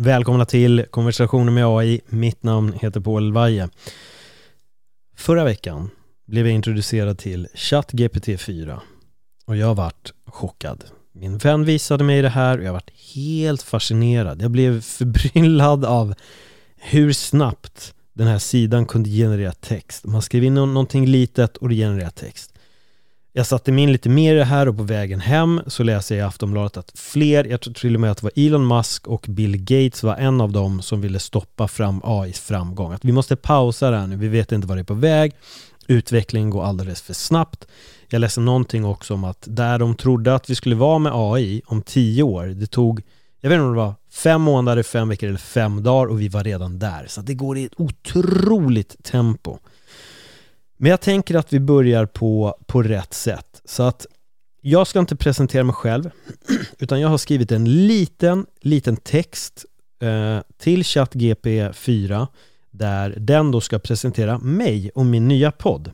Välkomna till konversationer med AI. Mitt namn heter Paul Vaje. Förra veckan blev jag introducerad till ChatGPT 4 och jag varit chockad. Min vän visade mig det här och jag varit helt fascinerad. Jag blev förbryllad av hur snabbt den här sidan kunde generera text. Man skrev in någonting litet och det genererar text. Jag satte mig in lite mer i det här och på vägen hem så läser jag i Aftonbladet att fler, jag tror till och med att det var Elon Musk och Bill Gates var en av dem som ville stoppa fram AIs framgång. Att vi måste pausa det här nu, vi vet inte vad det är på väg. Utvecklingen går alldeles för snabbt. Jag läste någonting också om att där de trodde att vi skulle vara med AI om tio år, det tog, jag vet inte om det var fem månader, fem veckor eller fem dagar och vi var redan där. Så det går i ett otroligt tempo. Men jag tänker att vi börjar på, på rätt sätt. Så att jag ska inte presentera mig själv, utan jag har skrivit en liten, liten text eh, till ChatGP 4 där den då ska presentera mig och min nya podd.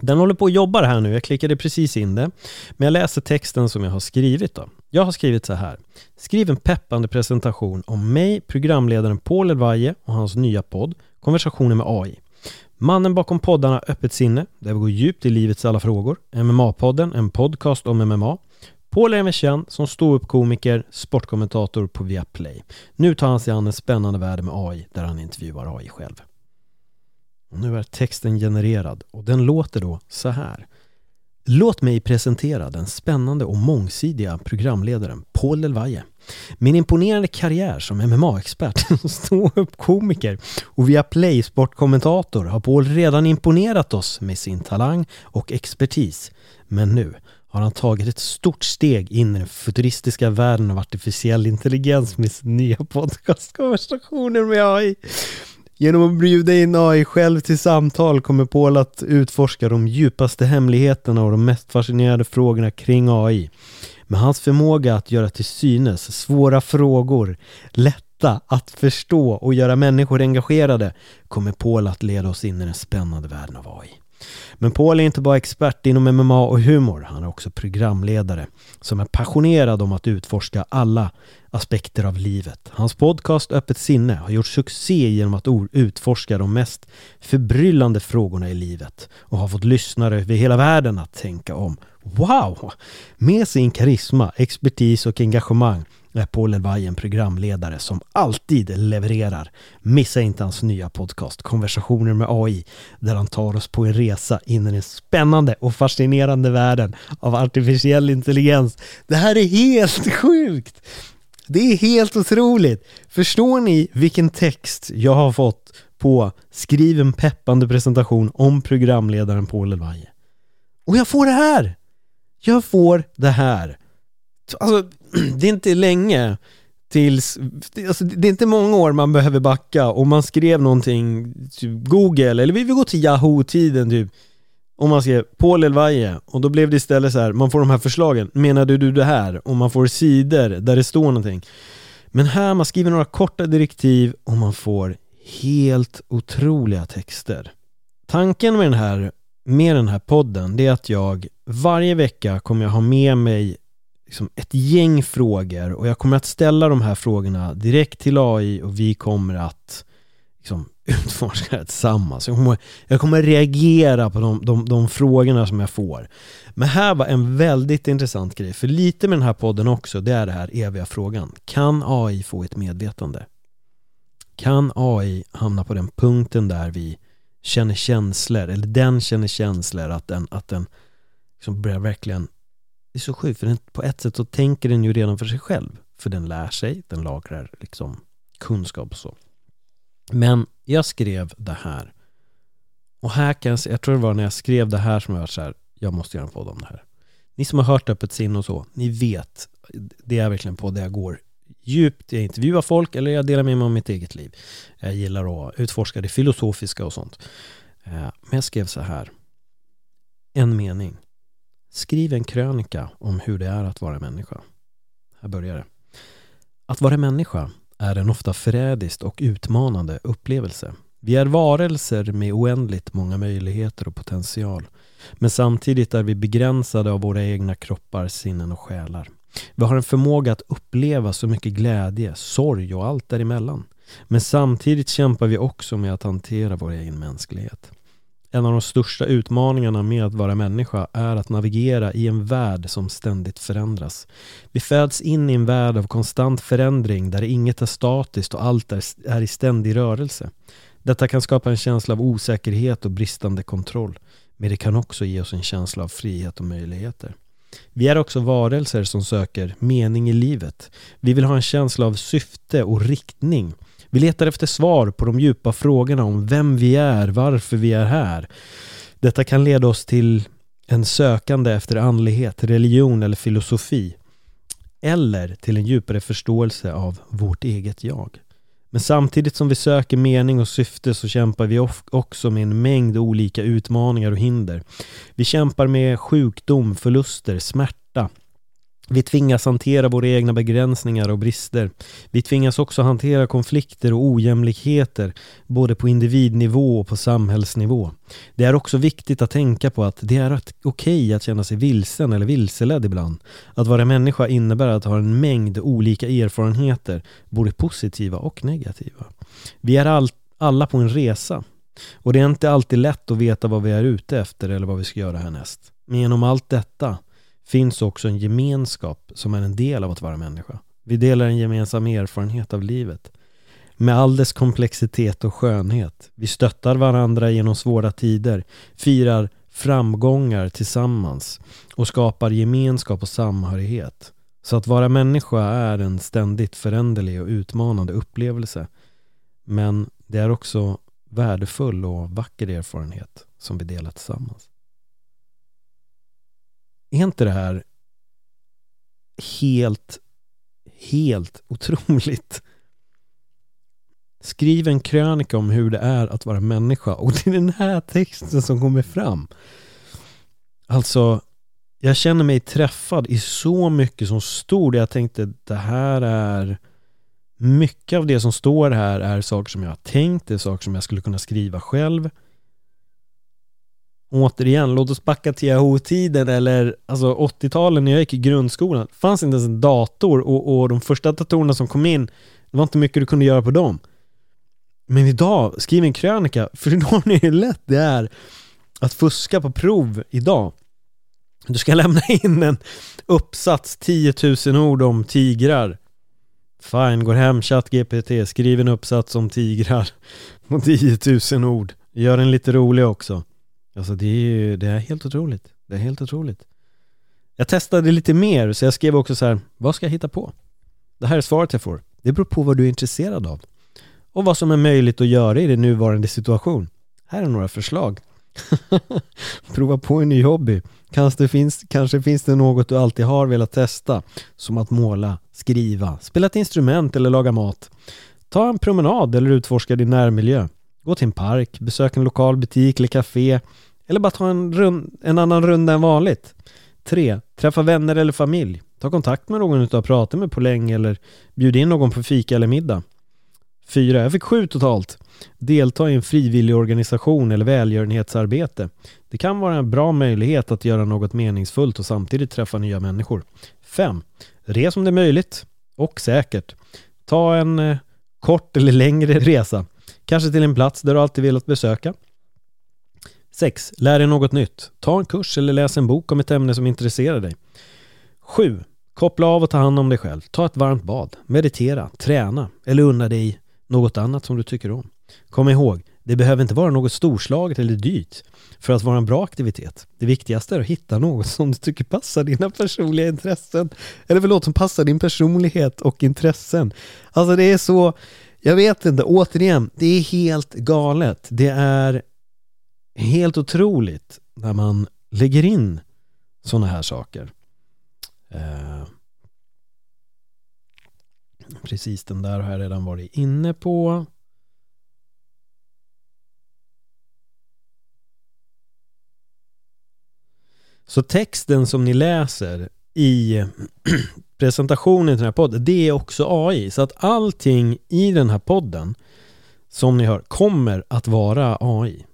Den håller på att jobba här nu, jag klickade precis in det. Men jag läser texten som jag har skrivit då. Jag har skrivit så här. Skriv en peppande presentation om mig, programledaren Paul Elvaje och hans nya podd Konversationer med AI. Mannen bakom poddarna Öppet sinne, där vi går djupt i livets alla frågor. MMA-podden, en podcast om MMA. Paul är även känd som ståuppkomiker, sportkommentator på Viaplay. Nu tar han sig an en spännande värld med AI, där han intervjuar AI själv. Och nu är texten genererad och den låter då så här. Låt mig presentera den spännande och mångsidiga programledaren Paul Elvaje. Min imponerande karriär som MMA-expert, ståuppkomiker och via Play sportkommentator har Paul redan imponerat oss med sin talang och expertis. Men nu har han tagit ett stort steg in i den futuristiska världen av artificiell intelligens med sin nya podcast Konversationer med AI. Genom att bjuda in AI själv till samtal kommer Paul att utforska de djupaste hemligheterna och de mest fascinerande frågorna kring AI. Med hans förmåga att göra till synes svåra frågor lätta att förstå och göra människor engagerade kommer Paul att leda oss in i den spännande världen av AI. Men Paul är inte bara expert inom MMA och humor, han är också programledare som är passionerad om att utforska alla aspekter av livet. Hans podcast Öppet sinne har gjort succé genom att utforska de mest förbryllande frågorna i livet och har fått lyssnare över hela världen att tänka om. Wow! Med sin karisma, expertis och engagemang är Paul Elvaj en programledare som alltid levererar. Missa inte hans nya podcast Konversationer med AI där han tar oss på en resa in i den spännande och fascinerande världen av artificiell intelligens. Det här är helt sjukt! Det är helt otroligt! Förstår ni vilken text jag har fått på Skriv en peppande presentation om programledaren Paul Elvaje. Och jag får det här! Jag får det här. Alltså, det är inte länge tills, alltså det är inte många år man behöver backa och man skrev någonting, typ Google, eller vi vill gå till Yahoo-tiden typ, om man skrev Paul Elvaje och då blev det istället så här, man får de här förslagen, menade du det här? Och man får sidor där det står någonting. Men här, man skriver några korta direktiv och man får helt otroliga texter. Tanken med den här, med den här podden, det är att jag varje vecka kommer jag ha med mig liksom ett gäng frågor och jag kommer att ställa de här frågorna direkt till AI och vi kommer att liksom, utforska det tillsammans. Jag kommer, jag kommer reagera på de, de, de frågorna som jag får. Men här var en väldigt intressant grej, för lite med den här podden också, det är den här eviga frågan. Kan AI få ett medvetande? Kan AI hamna på den punkten där vi känner känslor, eller den känner känslor, att den, att den liksom börjar verkligen det är så sjukt, för den, på ett sätt så tänker den ju redan för sig själv. För den lär sig, den lagrar liksom kunskap och så. Men jag skrev det här. Och här kan jag, jag tror det var när jag skrev det här som jag var så här, jag måste göra en podd om det här. Ni som har hört Öppet sinne och så, ni vet, det är verkligen på det jag går djupt. Jag intervjuar folk eller jag delar med mig om mitt eget liv. Jag gillar att utforska det filosofiska och sånt. Eh, men jag skrev så här. En mening. Skriv en krönika om hur det är att vara människa. Här börjar det. Att vara människa är en ofta förrädiskt och utmanande upplevelse. Vi är varelser med oändligt många möjligheter och potential. Men samtidigt är vi begränsade av våra egna kroppar, sinnen och själar. Vi har en förmåga att uppleva så mycket glädje, sorg och allt däremellan. Men samtidigt kämpar vi också med att hantera vår egen mänsklighet. En av de största utmaningarna med att vara människa är att navigera i en värld som ständigt förändras. Vi föds in i en värld av konstant förändring där inget är statiskt och allt är i ständig rörelse. Detta kan skapa en känsla av osäkerhet och bristande kontroll. Men det kan också ge oss en känsla av frihet och möjligheter. Vi är också varelser som söker mening i livet. Vi vill ha en känsla av syfte och riktning. Vi letar efter svar på de djupa frågorna om vem vi är, varför vi är här. Detta kan leda oss till en sökande efter andlighet, religion eller filosofi. Eller till en djupare förståelse av vårt eget jag. Men samtidigt som vi söker mening och syfte så kämpar vi också med en mängd olika utmaningar och hinder. Vi kämpar med sjukdom, förluster, smärta, vi tvingas hantera våra egna begränsningar och brister. Vi tvingas också hantera konflikter och ojämlikheter både på individnivå och på samhällsnivå. Det är också viktigt att tänka på att det är okej okay att känna sig vilsen eller vilseledd ibland. Att vara människa innebär att ha en mängd olika erfarenheter, både positiva och negativa. Vi är all, alla på en resa och det är inte alltid lätt att veta vad vi är ute efter eller vad vi ska göra härnäst. Men genom allt detta finns också en gemenskap som är en del av att vara människa. Vi delar en gemensam erfarenhet av livet. Med all dess komplexitet och skönhet. Vi stöttar varandra genom svåra tider, firar framgångar tillsammans och skapar gemenskap och samhörighet. Så att vara människa är en ständigt föränderlig och utmanande upplevelse. Men det är också värdefull och vacker erfarenhet som vi delar tillsammans. Är inte det här helt, helt otroligt? Skriv en krönika om hur det är att vara människa och det är den här texten som kommer fram. Alltså, jag känner mig träffad i så mycket som stod. Jag tänkte det här är mycket av det som står här är saker som jag har tänkt, det är saker som jag skulle kunna skriva själv återigen, låt oss backa till Yahoo-tiden eller alltså 80-talen när jag gick i grundskolan. Det fanns inte ens en dator och, och de första datorerna som kom in, det var inte mycket du kunde göra på dem. Men idag, skriv en krönika, förstår ni hur lätt det är att fuska på prov idag? Du ska lämna in en uppsats, 10 000 ord om tigrar. Fine, går hem, ChatGPT, skriv en uppsats om tigrar på 10 000 ord. Gör den lite rolig också. Alltså det är, ju, det är helt otroligt. Det är helt otroligt. Jag testade lite mer så jag skrev också så här, vad ska jag hitta på? Det här är svaret jag får. Det beror på vad du är intresserad av. Och vad som är möjligt att göra i din nuvarande situation. Här är några förslag. Prova på en ny hobby. Kanske finns, kanske finns det något du alltid har velat testa. Som att måla, skriva, spela ett instrument eller laga mat. Ta en promenad eller utforska din närmiljö. Gå till en park, besök en lokal butik eller café eller bara ta en, rund, en annan runda än vanligt. 3. Träffa vänner eller familj. Ta kontakt med någon du har pratat med på länge eller bjud in någon på fika eller middag. 4. Jag fick sju totalt. Delta i en frivillig organisation eller välgörenhetsarbete. Det kan vara en bra möjlighet att göra något meningsfullt och samtidigt träffa nya människor. 5. Res om det är möjligt och säkert. Ta en eh, kort eller längre resa. Kanske till en plats där du alltid velat besöka. 6. Lär dig något nytt. Ta en kurs eller läs en bok om ett ämne som intresserar dig. 7. Koppla av och ta hand om dig själv. Ta ett varmt bad. Meditera. Träna. Eller unna dig något annat som du tycker om. Kom ihåg, det behöver inte vara något storslaget eller dyrt för att vara en bra aktivitet. Det viktigaste är att hitta något som du tycker passar dina personliga intressen. Eller förlåt, som passar din personlighet och intressen. Alltså det är så jag vet inte, återigen, det är helt galet. Det är helt otroligt när man lägger in sådana här saker. Eh, precis den där har jag redan varit inne på. Så texten som ni läser i presentationen till den här podden, det är också AI. Så att allting i den här podden som ni hör kommer att vara AI.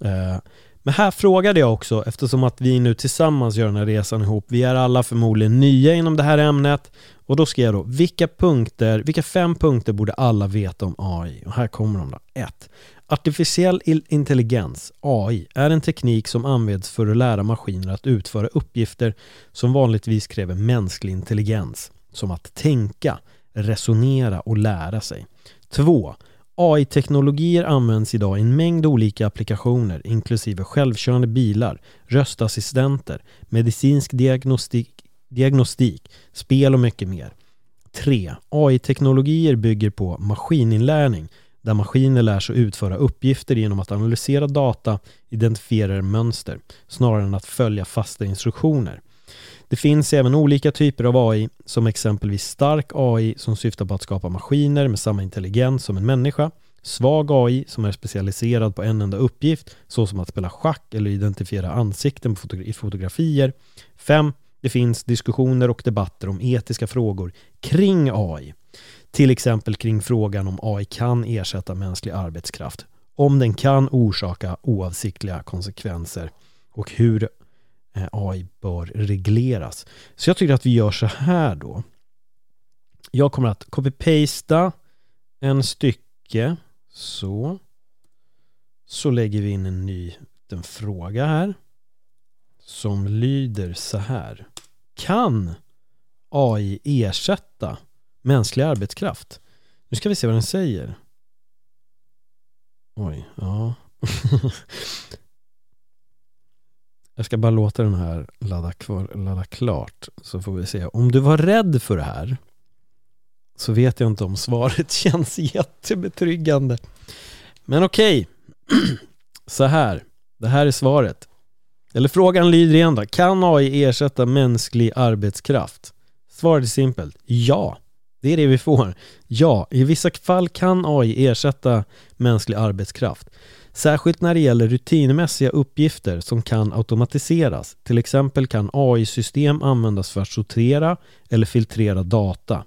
Eh, men här frågade jag också, eftersom att vi nu tillsammans gör den här resan ihop, vi är alla förmodligen nya inom det här ämnet, och då skrev jag då, vilka punkter, vilka fem punkter borde alla veta om AI? Och här kommer de då. 1. Artificiell intelligens, AI, är en teknik som används för att lära maskiner att utföra uppgifter som vanligtvis kräver mänsklig intelligens, som att tänka, resonera och lära sig. 2. AI-teknologier används idag i en mängd olika applikationer inklusive självkörande bilar, röstassistenter, medicinsk diagnostik, diagnostik, spel och mycket mer. 3. AI-teknologier bygger på maskininlärning där maskiner lär sig utföra uppgifter genom att analysera data, identifiera mönster, snarare än att följa fasta instruktioner. Det finns även olika typer av AI, som exempelvis stark AI som syftar på att skapa maskiner med samma intelligens som en människa, svag AI som är specialiserad på en enda uppgift, såsom att spela schack eller identifiera ansikten i fotografier. 5. Det finns diskussioner och debatter om etiska frågor kring AI. Till exempel kring frågan om AI kan ersätta mänsklig arbetskraft, om den kan orsaka oavsiktliga konsekvenser och hur eh, AI bör regleras. Så jag tycker att vi gör så här då. Jag kommer att copy-pasta en stycke så. Så lägger vi in en ny en fråga här som lyder så här. Kan AI ersätta mänsklig arbetskraft? Nu ska vi se vad den säger. Oj, ja. Jag ska bara låta den här ladda, kvar, ladda klart så får vi se. Om du var rädd för det här så vet jag inte om svaret känns jättebetryggande. Men okej, okay. så här. Det här är svaret. Eller frågan lyder igen då. Kan AI ersätta mänsklig arbetskraft? Svaret är simpelt. Ja. Det är det vi får. Ja, i vissa fall kan AI ersätta mänsklig arbetskraft. Särskilt när det gäller rutinmässiga uppgifter som kan automatiseras. Till exempel kan AI-system användas för att sortera eller filtrera data,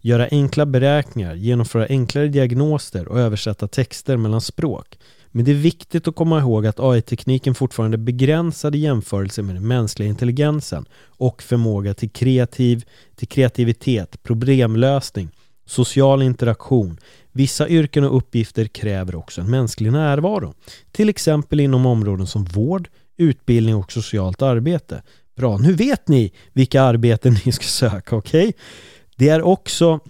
göra enkla beräkningar, genomföra enklare diagnoser och översätta texter mellan språk. Men det är viktigt att komma ihåg att AI-tekniken fortfarande är begränsad i jämförelse med den mänskliga intelligensen och förmåga till, kreativ, till kreativitet, problemlösning, social interaktion. Vissa yrken och uppgifter kräver också en mänsklig närvaro, till exempel inom områden som vård, utbildning och socialt arbete. Bra, nu vet ni vilka arbeten ni ska söka, okej? Okay? Det är också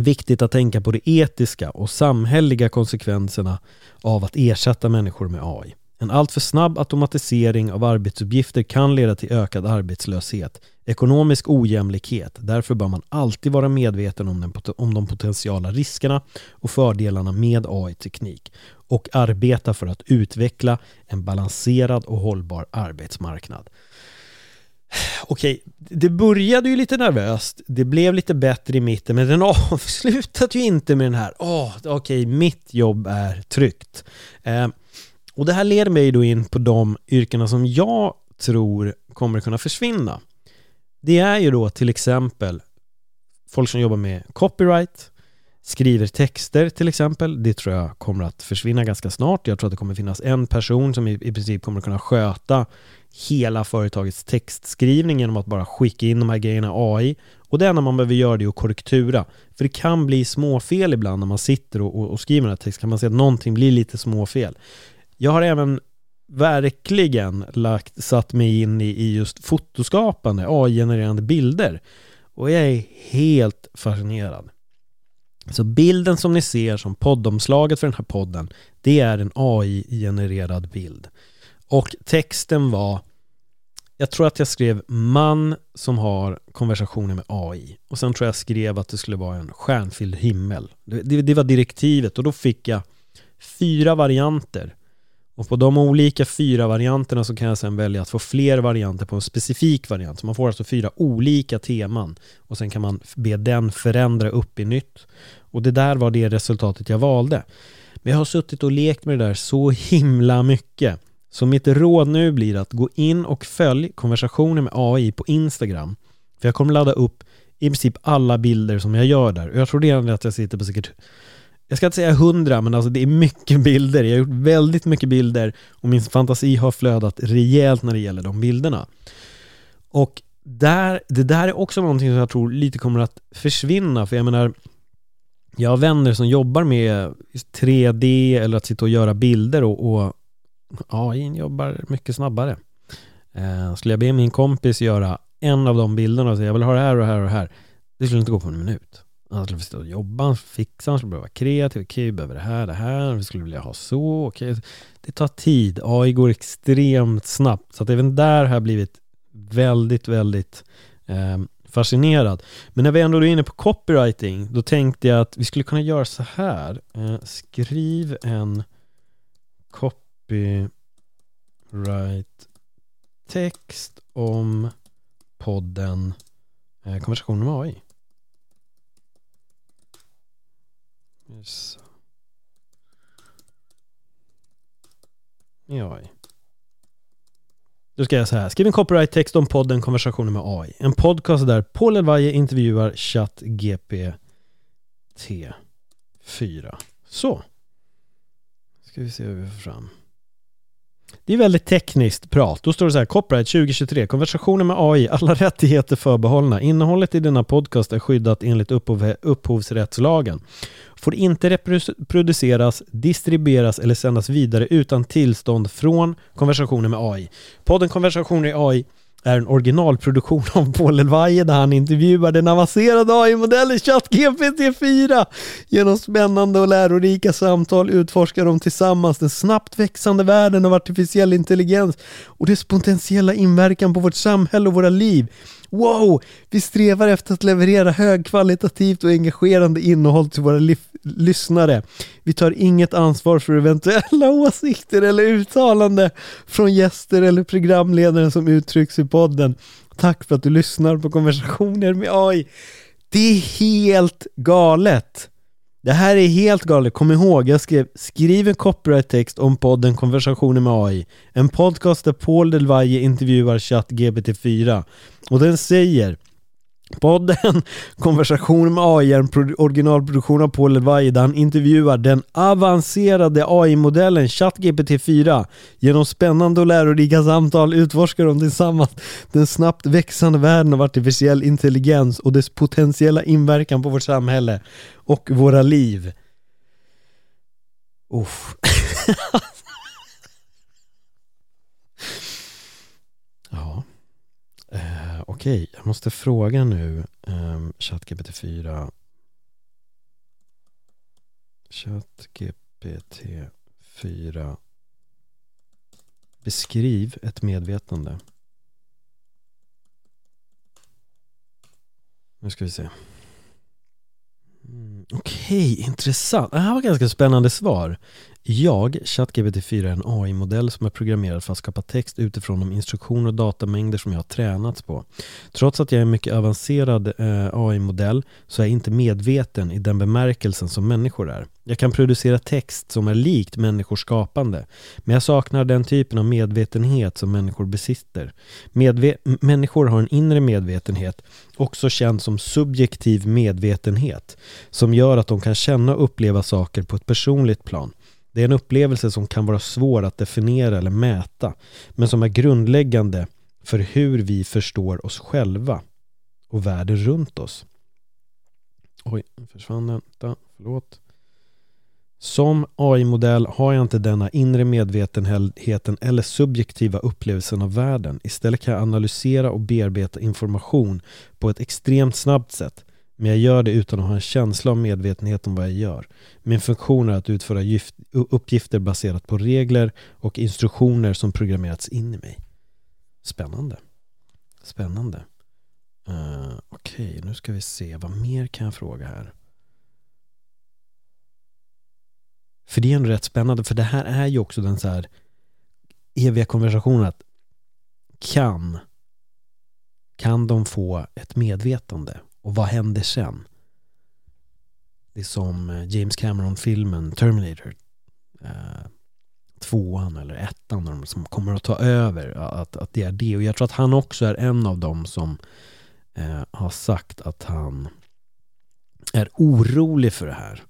viktigt att tänka på de etiska och samhälleliga konsekvenserna av att ersätta människor med AI. En alltför snabb automatisering av arbetsuppgifter kan leda till ökad arbetslöshet, ekonomisk ojämlikhet. Därför bör man alltid vara medveten om, den, om de potentiella riskerna och fördelarna med AI-teknik och arbeta för att utveckla en balanserad och hållbar arbetsmarknad. Okej, det började ju lite nervöst. Det blev lite bättre i mitten, men den avslutade ju inte med den här Åh, oh, okej, mitt jobb är tryggt. Eh, och det här leder mig då in på de yrkena som jag tror kommer kunna försvinna. Det är ju då till exempel folk som jobbar med copyright, skriver texter till exempel. Det tror jag kommer att försvinna ganska snart. Jag tror att det kommer finnas en person som i, i princip kommer att kunna sköta hela företagets textskrivning genom att bara skicka in de här grejerna AI. Och det enda man behöver göra det är att korrektura. För det kan bli småfel ibland när man sitter och, och, och skriver den här texten. Kan man se att någonting blir lite småfel. Jag har även verkligen lagt, satt mig in i, i just fotoskapande, AI-genererande bilder. Och jag är helt fascinerad. Så bilden som ni ser som poddomslaget för den här podden, det är en AI-genererad bild. Och texten var jag tror att jag skrev man som har konversationer med AI och sen tror jag skrev att det skulle vara en stjärnfylld himmel. Det, det, det, var direktivet och då fick jag fyra varianter och på de olika fyra varianterna så kan jag sen välja att få fler varianter på en specifik variant. Så man får alltså fyra olika teman och sen kan man be den förändra upp i nytt. Och det där var det resultatet jag valde. Men jag har suttit och lekt med det där så himla mycket. Så mitt råd nu blir att gå in och följ konversationer med AI på Instagram. För jag kommer ladda upp i princip alla bilder som jag gör där. Och jag tror redan att jag sitter på säkert jag ska inte säga hundra, men alltså det är mycket bilder. Jag har gjort väldigt mycket bilder och min fantasi har flödat rejält när det gäller de bilderna. Och där, det där är också någonting som jag tror lite kommer att försvinna, för jag menar jag har vänner som jobbar med 3D eller att sitta och göra bilder och, och AI jobbar mycket snabbare. Eh, skulle jag be min kompis göra en av de bilderna och säga jag vill ha det här och det här och det här. Det skulle inte gå på en minut. Han skulle få sitta och jobba, fixa, han skulle behöva vara kreativ. Okej, vi behöver det här, det här, vi skulle vilja ha så. Okej. Det tar tid. AI går extremt snabbt. Så att även där har jag blivit väldigt, väldigt eh, fascinerad. Men när vi ändå är inne på copywriting, då tänkte jag att vi skulle kunna göra så här. Eh, skriv en copyright text om podden eh, Konversationer med AI. Yes. Med AI. Då ska jag säga här. Skriv en copyright-text om podden Konversationer med AI. En podcast där Paul Elvaje intervjuar ChatGPT 4. Så. Ska vi se hur vi får fram. Det är väldigt tekniskt prat. Då står det så här, copyright 2023, konversationer med AI, alla rättigheter förbehållna. Innehållet i denna podcast är skyddat enligt upphov upphovsrättslagen. Får inte reproduceras, distribueras eller sändas vidare utan tillstånd från konversationer med AI. Podden Konversationer i AI är en originalproduktion av Paul Elvaje där han intervjuar den avancerade AI-modellen ChatGPT 4. Genom spännande och lärorika samtal utforskar de tillsammans den snabbt växande världen av artificiell intelligens och dess potentiella inverkan på vårt samhälle och våra liv. Wow! Vi strävar efter att leverera högkvalitativt och engagerande innehåll till våra lyssnare. Vi tar inget ansvar för eventuella åsikter eller uttalande från gäster eller programledare som uttrycks i podden. Tack för att du lyssnar på konversationer med AI. Det är helt galet! Det här är helt galet. Kom ihåg, jag skrev skriv en copyright-text om podden Konversationer med AI. En podcast där Paul Delvaye intervjuar ChatGPT4. Och den säger Podden Konversation med AI en originalproduktion av Paul Elvaje där han intervjuar den avancerade AI-modellen ChatGPT-4. Genom spännande och lärorika samtal utforskar de tillsammans den snabbt växande världen av artificiell intelligens och dess potentiella inverkan på vårt samhälle och våra liv. Uff. ja. Okej, okay. jag måste fråga nu um, ChatGPT 4 ChatGPT 4 Beskriv ett medvetande. Nu ska vi se. Mm, Okej, okay, intressant. Det här var ganska spännande svar. Jag, ChatGPT4, är en AI-modell som är programmerad för att skapa text utifrån de instruktioner och datamängder som jag har tränats på. Trots att jag är en mycket avancerad eh, AI-modell så är jag inte medveten i den bemärkelsen som människor är. Jag kan producera text som är likt människors skapande, men jag saknar den typen av medvetenhet som människor besitter. Medve människor har en inre medvetenhet, också känd som subjektiv medvetenhet, som gör att de kan känna och uppleva saker på ett personligt plan. Det är en upplevelse som kan vara svår att definiera eller mäta, men som är grundläggande för hur vi förstår oss själva och världen runt oss. Oj, försvann den. Vänta, förlåt. Som AI-modell har jag inte denna inre medvetenheten eller subjektiva upplevelsen av världen. Istället kan jag analysera och bearbeta information på ett extremt snabbt sätt men jag gör det utan att ha en känsla av medvetenhet om vad jag gör. Min funktion är att utföra uppgifter baserat på regler och instruktioner som programmerats in i mig. Spännande. Spännande. Uh, Okej, okay, nu ska vi se. Vad mer kan jag fråga här? För det är ändå rätt spännande, för det här är ju också den så här eviga konversationen att kan kan de få ett medvetande? Och vad händer sen? Det är som eh, James Cameron-filmen Terminator. Eh, tvåan eller ettan som kommer att ta över. Att, att det är det. Och jag tror att han också är en av dem som eh, har sagt att han är orolig för det här.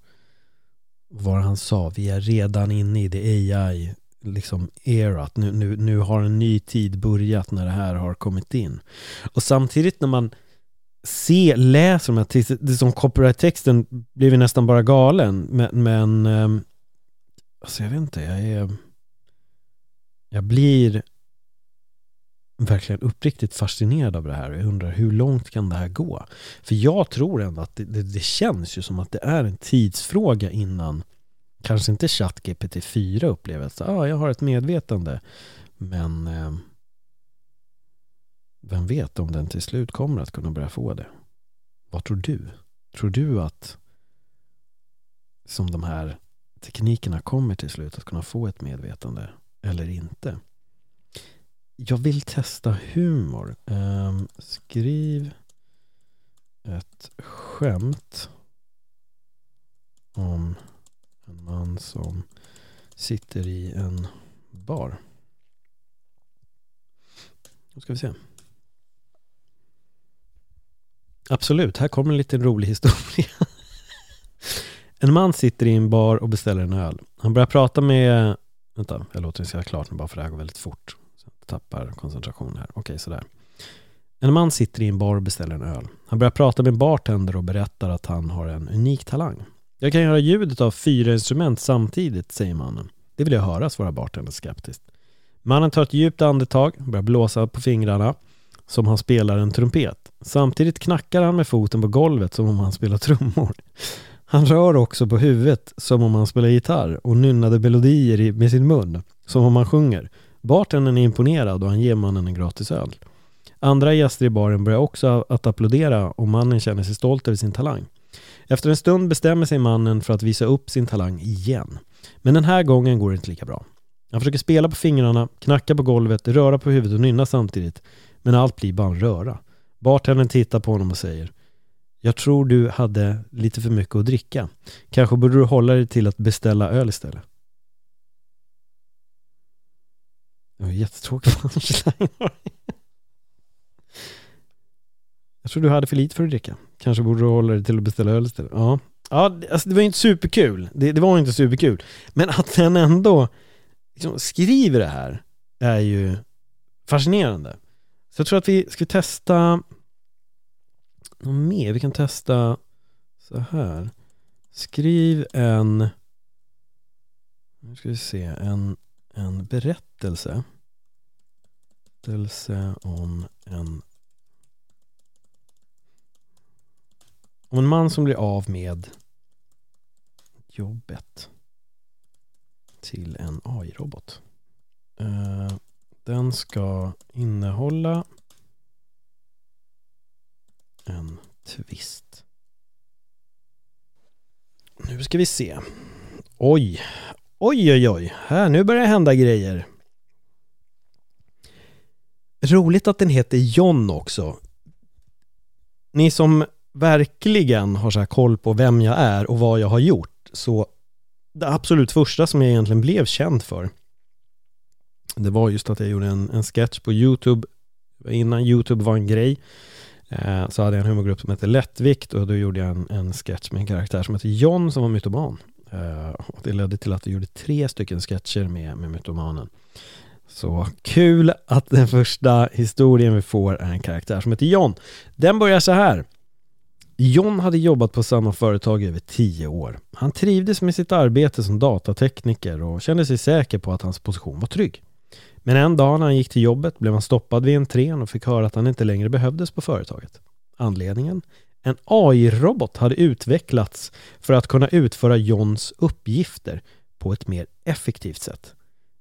vad han sa, vi är redan inne i det AI liksom erat. Nu, nu, nu har en ny tid börjat när det här har kommit in. Och samtidigt när man Se, läser de här texterna, det som copyright-texten blir ju nästan bara galen. Men, men ehm, alltså jag vet inte, jag är jag blir verkligen uppriktigt fascinerad av det här och jag undrar hur långt kan det här gå? För jag tror ändå att det, det, det känns ju som att det är en tidsfråga innan kanske inte ChatGPT 4 upplever att ah, jag har ett medvetande men eh, vem vet om den till slut kommer att kunna börja få det? Vad tror du? Tror du att som de här teknikerna kommer till slut att kunna få ett medvetande eller inte? Jag vill testa humor. Um, skriv ett skämt om en man som sitter i en bar. Nu ska vi se. Absolut, här kommer en liten rolig historia. en man sitter i en bar och beställer en öl. Han börjar prata med... Vänta, jag låter det säga klart nu bara för det här går väldigt fort. Så jag tappar koncentration här. Okej, sådär. En man sitter i en bar och beställer en öl. Han börjar prata med bartender och berättar att han har en unik talang. Jag kan göra ljudet av fyra instrument samtidigt, säger mannen. Det vill jag höra, svarar bartendern skeptiskt. Mannen tar ett djupt andetag, börjar blåsa på fingrarna som han spelar en trumpet. Samtidigt knackar han med foten på golvet som om han spelar trummor. Han rör också på huvudet som om han spelar gitarr och nynnade melodier med sin mun, som om han sjunger. Bartendern är imponerad och han ger mannen en gratis öl. Andra gäster i baren börjar också att applådera och mannen känner sig stolt över sin talang. Efter en stund bestämmer sig mannen för att visa upp sin talang igen. Men den här gången går det inte lika bra. Han försöker spela på fingrarna, knacka på golvet, röra på huvudet och nynna samtidigt. Men allt blir bara en röra. Bartendern tittar på honom och säger Jag tror du hade lite för mycket att dricka. Kanske borde du hålla dig till att beställa öl istället. Det var jättetråkig punchline. Jag tror du hade för lite för att dricka. Kanske borde du hålla dig till att beställa öl istället. Ja, ja alltså det var inte superkul. Det, det var inte superkul. Men att den ändå liksom skriver det här är ju fascinerande. Så jag tror att vi ska testa något mer. Vi kan testa så här. Skriv en nu ska vi se, en, en berättelse. Berättelse om en om en man som blir av med jobbet till en AI-robot. Uh, eh, den ska innehålla en twist. Nu ska vi se. Oj, oj, oj, oj. Här, nu börjar det hända grejer. Roligt att den heter John också. Ni som verkligen har så här koll på vem jag är och vad jag har gjort, så det absolut första som jag egentligen blev känd för det var just att jag gjorde en, en sketch på YouTube. Innan YouTube var en grej eh, så hade jag en humorgrupp som hette Lättvikt och då gjorde jag en, en sketch med en karaktär som hette John som var mytoman. Eh, och det ledde till att jag gjorde tre stycken sketcher med, med mytomanen. Så kul att den första historien vi får är en karaktär som heter John. Den börjar så här. John hade jobbat på samma företag i över tio år. Han trivdes med sitt arbete som datatekniker och kände sig säker på att hans position var trygg. Men en dag när han gick till jobbet blev han stoppad vid entrén och fick höra att han inte längre behövdes på företaget. Anledningen? En AI-robot hade utvecklats för att kunna utföra Johns uppgifter på ett mer effektivt sätt.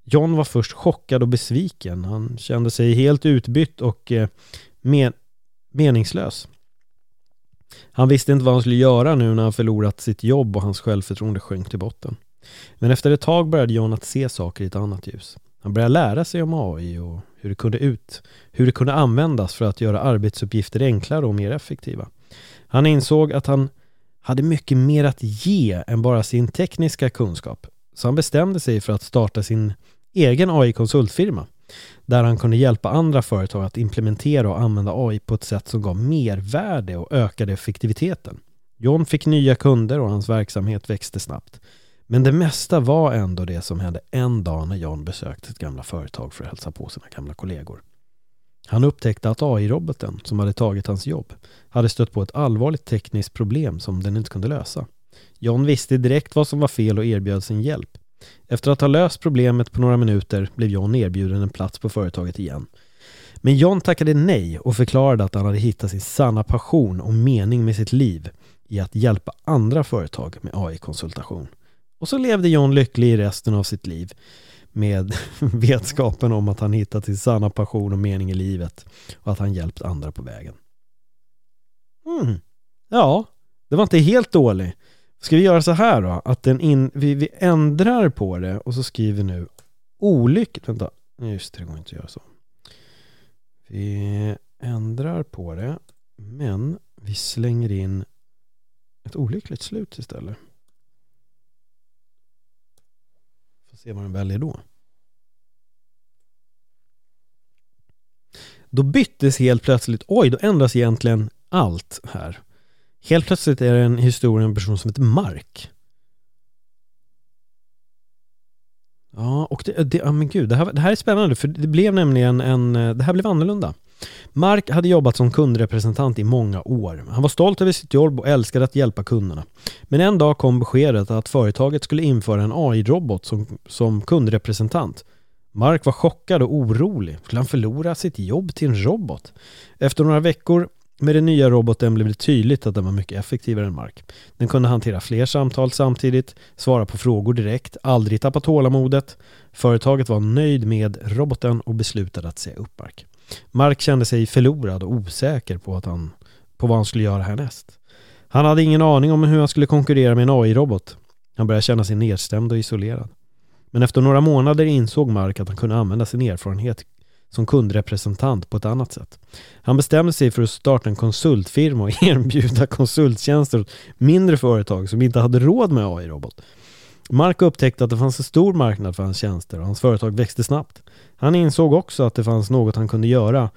John var först chockad och besviken. Han kände sig helt utbytt och eh, men meningslös. Han visste inte vad han skulle göra nu när han förlorat sitt jobb och hans självförtroende sjönk till botten. Men efter ett tag började John att se saker i ett annat ljus. Han började lära sig om AI och hur det kunde ut, hur det kunde användas för att göra arbetsuppgifter enklare och mer effektiva. Han insåg att han hade mycket mer att ge än bara sin tekniska kunskap. Så han bestämde sig för att starta sin egen AI-konsultfirma där han kunde hjälpa andra företag att implementera och använda AI på ett sätt som gav mervärde och ökade effektiviteten. John fick nya kunder och hans verksamhet växte snabbt. Men det mesta var ändå det som hände en dag när John besökte sitt gamla företag för att hälsa på sina gamla kollegor. Han upptäckte att AI-roboten som hade tagit hans jobb hade stött på ett allvarligt tekniskt problem som den inte kunde lösa. John visste direkt vad som var fel och erbjöd sin hjälp. Efter att ha löst problemet på några minuter blev John erbjuden en plats på företaget igen. Men John tackade nej och förklarade att han hade hittat sin sanna passion och mening med sitt liv i att hjälpa andra företag med AI-konsultation. Och så levde John lycklig i resten av sitt liv med vetskapen om att han hittat sin sanna passion och mening i livet och att han hjälpt andra på vägen. Mm. Ja, det var inte helt dålig Ska vi göra så här då? Att den in, vi, vi ändrar på det och så skriver nu olyckligt. Vänta, just det, det går inte att göra så. Vi ändrar på det, men vi slänger in ett olyckligt slut istället. Får se vad den väljer då. Då byttes helt plötsligt, oj, då ändras egentligen allt här. Helt plötsligt är det en historia om en person som heter Mark. Ja, och det, det, ja, men gud, det här, det här är spännande för det blev nämligen en, eh, det här blev annorlunda. Mark hade jobbat som kundrepresentant i många år. Han var stolt över sitt jobb och älskade att hjälpa kunderna. Men en dag kom beskedet att företaget skulle införa en AI-robot som, som kundrepresentant. Mark var chockad och orolig. Skulle han förlora sitt jobb till en robot? Efter några veckor med den nya roboten blev det tydligt att den var mycket effektivare än Mark. Den kunde hantera fler samtal samtidigt, svara på frågor direkt, aldrig tappa tålamodet. Företaget var nöjd med roboten och beslutade att säga upp Mark. Mark kände sig förlorad och osäker på, att han, på vad han skulle göra härnäst. Han hade ingen aning om hur han skulle konkurrera med en AI-robot. Han började känna sig nedstämd och isolerad. Men efter några månader insåg Mark att han kunde använda sin erfarenhet som kundrepresentant på ett annat sätt. Han bestämde sig för att starta en konsultfirma och erbjuda konsulttjänster åt mindre företag som inte hade råd med AI-robot. Mark upptäckte att det fanns en stor marknad för hans tjänster och hans företag växte snabbt. Han insåg också att det fanns något han kunde göra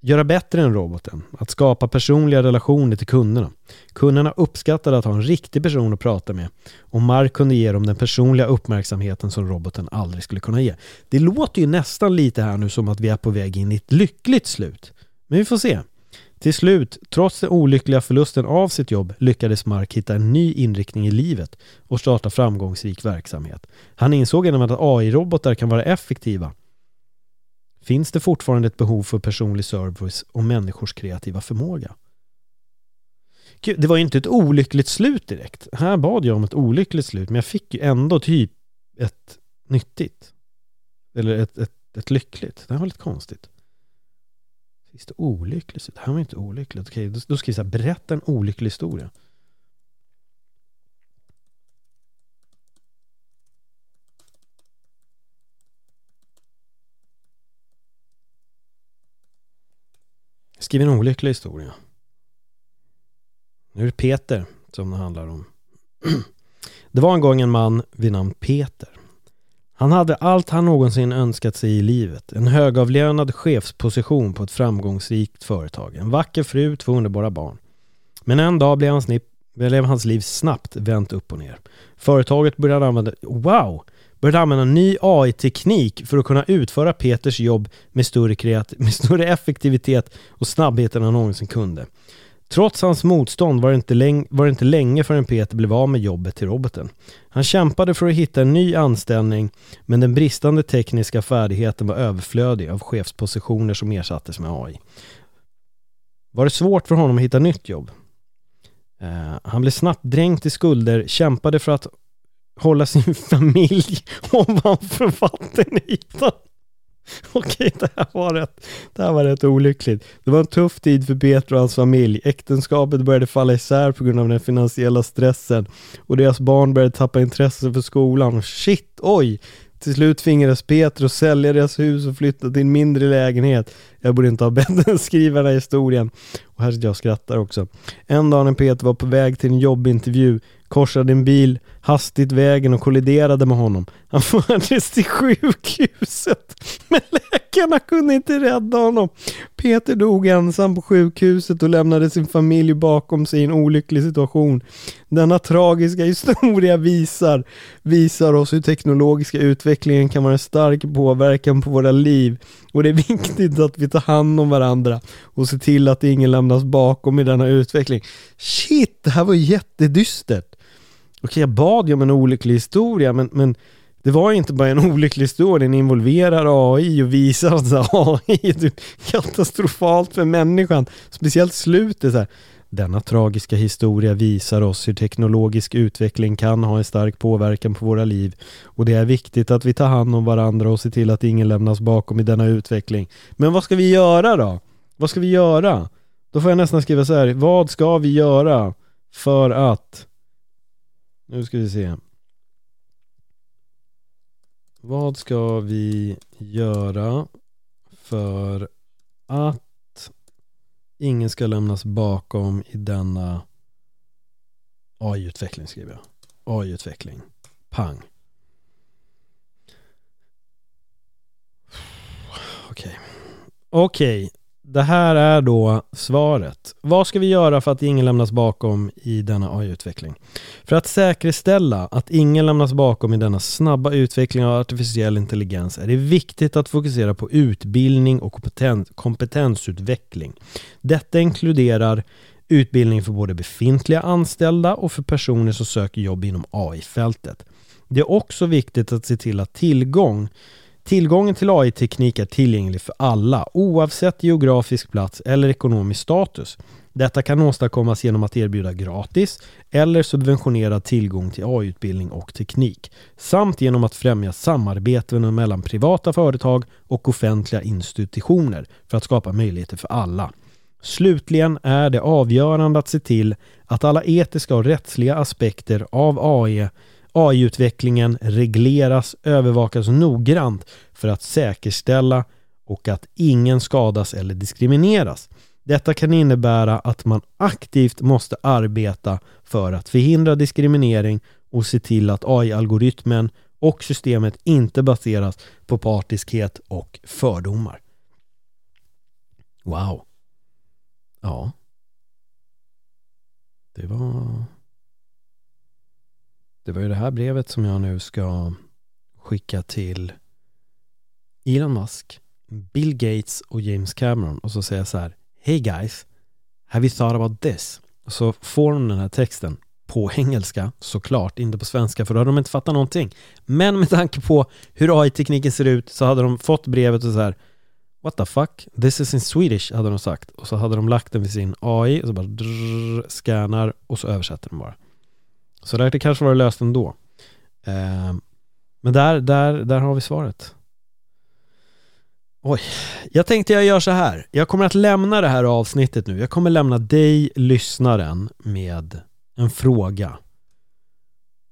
göra bättre än roboten, att skapa personliga relationer till kunderna. Kunderna uppskattade att ha en riktig person att prata med och Mark kunde ge dem den personliga uppmärksamheten som roboten aldrig skulle kunna ge. Det låter ju nästan lite här nu som att vi är på väg in i ett lyckligt slut. Men vi får se. Till slut, trots den olyckliga förlusten av sitt jobb, lyckades Mark hitta en ny inriktning i livet och starta framgångsrik verksamhet. Han insåg genom att AI-robotar kan vara effektiva Finns det fortfarande ett behov för personlig service och människors kreativa förmåga? Det var ju inte ett olyckligt slut direkt. Här bad jag om ett olyckligt slut, men jag fick ju ändå typ ett nyttigt. Eller ett, ett, ett lyckligt. Det här var lite konstigt. Visst det olyckligt? Det här var inte olyckligt. Okej, då, då ska vi säga berätta en olycklig historia. Skriv en olycklig historia. Nu är det Peter som det handlar om. Det var en gång en man vid namn Peter. Han hade allt han någonsin önskat sig i livet. En högavlönad chefsposition på ett framgångsrikt företag. En vacker fru, två underbara barn. Men en dag blev hans, blev hans liv snabbt vänt upp och ner. Företaget började använda, wow! började använda ny AI-teknik för att kunna utföra Peters jobb med större, kreat- med större effektivitet och snabbhet än han någonsin kunde. Trots hans motstånd var det, inte länge, var det inte länge förrän Peter blev av med jobbet till roboten. Han kämpade för att hitta en ny anställning men den bristande tekniska färdigheten var överflödig av chefspositioner som ersattes med AI. Var det svårt för honom att hitta nytt jobb? Uh, han blev snabbt dränkt i skulder, kämpade för att hålla sin familj ovanför vattenytan. Okej, det här, var rätt, det här var rätt olyckligt. Det var en tuff tid för Peter och hans familj. Äktenskapet började falla isär på grund av den finansiella stressen och deras barn började tappa intresse för skolan. Shit, oj! Till slut tvingades Peter att sälja deras hus och flytta till en mindre lägenhet. Jag borde inte ha bett den skriva den här historien. Och här sitter jag och skrattar också. En dag när Peter var på väg till en jobbintervju korsade en bil hastigt vägen och kolliderade med honom. Han fördes till sjukhuset, men läkarna kunde inte rädda honom. Peter dog ensam på sjukhuset och lämnade sin familj bakom sig i en olycklig situation. Denna tragiska historia visar, visar oss hur teknologiska utvecklingen kan vara en stark påverkan på våra liv och det är viktigt att vi tar hand om varandra och ser till att ingen lämnar lämnas bakom i denna utveckling. Shit, det här var jättedystert. Okej, jag bad ju om en olycklig historia, men, men det var inte bara en olycklig historia, den involverar AI och visar att AI är typ katastrofalt för människan. Speciellt slutet så här. Denna tragiska historia visar oss hur teknologisk utveckling kan ha en stark påverkan på våra liv och det är viktigt att vi tar hand om varandra och ser till att ingen lämnas bakom i denna utveckling. Men vad ska vi göra då? Vad ska vi göra? Då får jag nästan skriva så här, vad ska vi göra för att nu ska vi se. Vad ska vi göra för att ingen ska lämnas bakom i denna AI-utveckling skriver jag. AI-utveckling. Pang. Okej. Okay. Okej, okay det här är då svaret. Vad ska vi göra för att ingen lämnas bakom i denna AI-utveckling? För att säkerställa att ingen lämnas bakom i denna snabba utveckling av artificiell intelligens är det viktigt att fokusera på utbildning och kompetens, kompetensutveckling. Detta inkluderar utbildning för både befintliga anställda och för personer som söker jobb inom AI-fältet. Det är också viktigt att se till att tillgång Tillgången till AI-teknik är tillgänglig för alla, oavsett geografisk plats eller ekonomisk status. Detta kan åstadkommas genom att erbjuda gratis eller subventionerad tillgång till AI-utbildning och teknik, samt genom att främja samarbeten mellan privata företag och offentliga institutioner för att skapa möjligheter för alla. Slutligen är det avgörande att se till att alla etiska och rättsliga aspekter av AI AI-utvecklingen regleras, övervakas noggrant för att säkerställa och att ingen skadas eller diskrimineras. Detta kan innebära att man aktivt måste arbeta för att förhindra diskriminering och se till att AI-algoritmen och systemet inte baseras på partiskhet och fördomar. Wow. Ja. Det var det var ju det här brevet som jag nu ska skicka till Elon Musk, Bill Gates och James Cameron och så säga så här Hey guys, have you thought about this? Och så får de den här texten på engelska såklart, inte på svenska för då hade de inte fattat någonting. Men med tanke på hur AI-tekniken ser ut så hade de fått brevet och så här What the fuck? This is in Swedish hade de sagt och så hade de lagt den vid sin AI och så bara drrr, scannar och så översätter de bara. Så det hade kanske varit löst ändå. Eh, men där, där, där har vi svaret. Oj, jag tänkte jag gör så här. Jag kommer att lämna det här avsnittet nu. Jag kommer lämna dig, lyssnaren, med en fråga.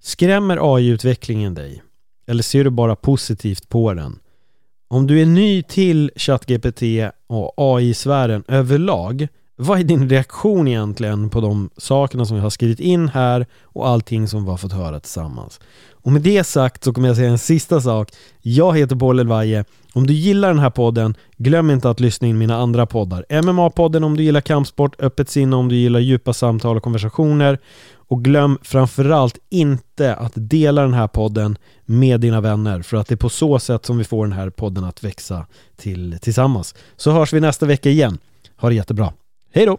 Skrämmer AI-utvecklingen dig? Eller ser du bara positivt på den? Om du är ny till ChatGPT och AI-sfären överlag vad är din reaktion egentligen på de sakerna som vi har skrivit in här och allting som vi har fått höra tillsammans? Och med det sagt så kommer jag säga en sista sak. Jag heter Paul Elvaje. Om du gillar den här podden, glöm inte att lyssna in mina andra poddar. MMA-podden om du gillar kampsport, Öppet sinne om du gillar djupa samtal och konversationer. Och glöm framförallt inte att dela den här podden med dina vänner för att det är på så sätt som vi får den här podden att växa till, tillsammans. Så hörs vi nästa vecka igen. Ha det jättebra. Hej då!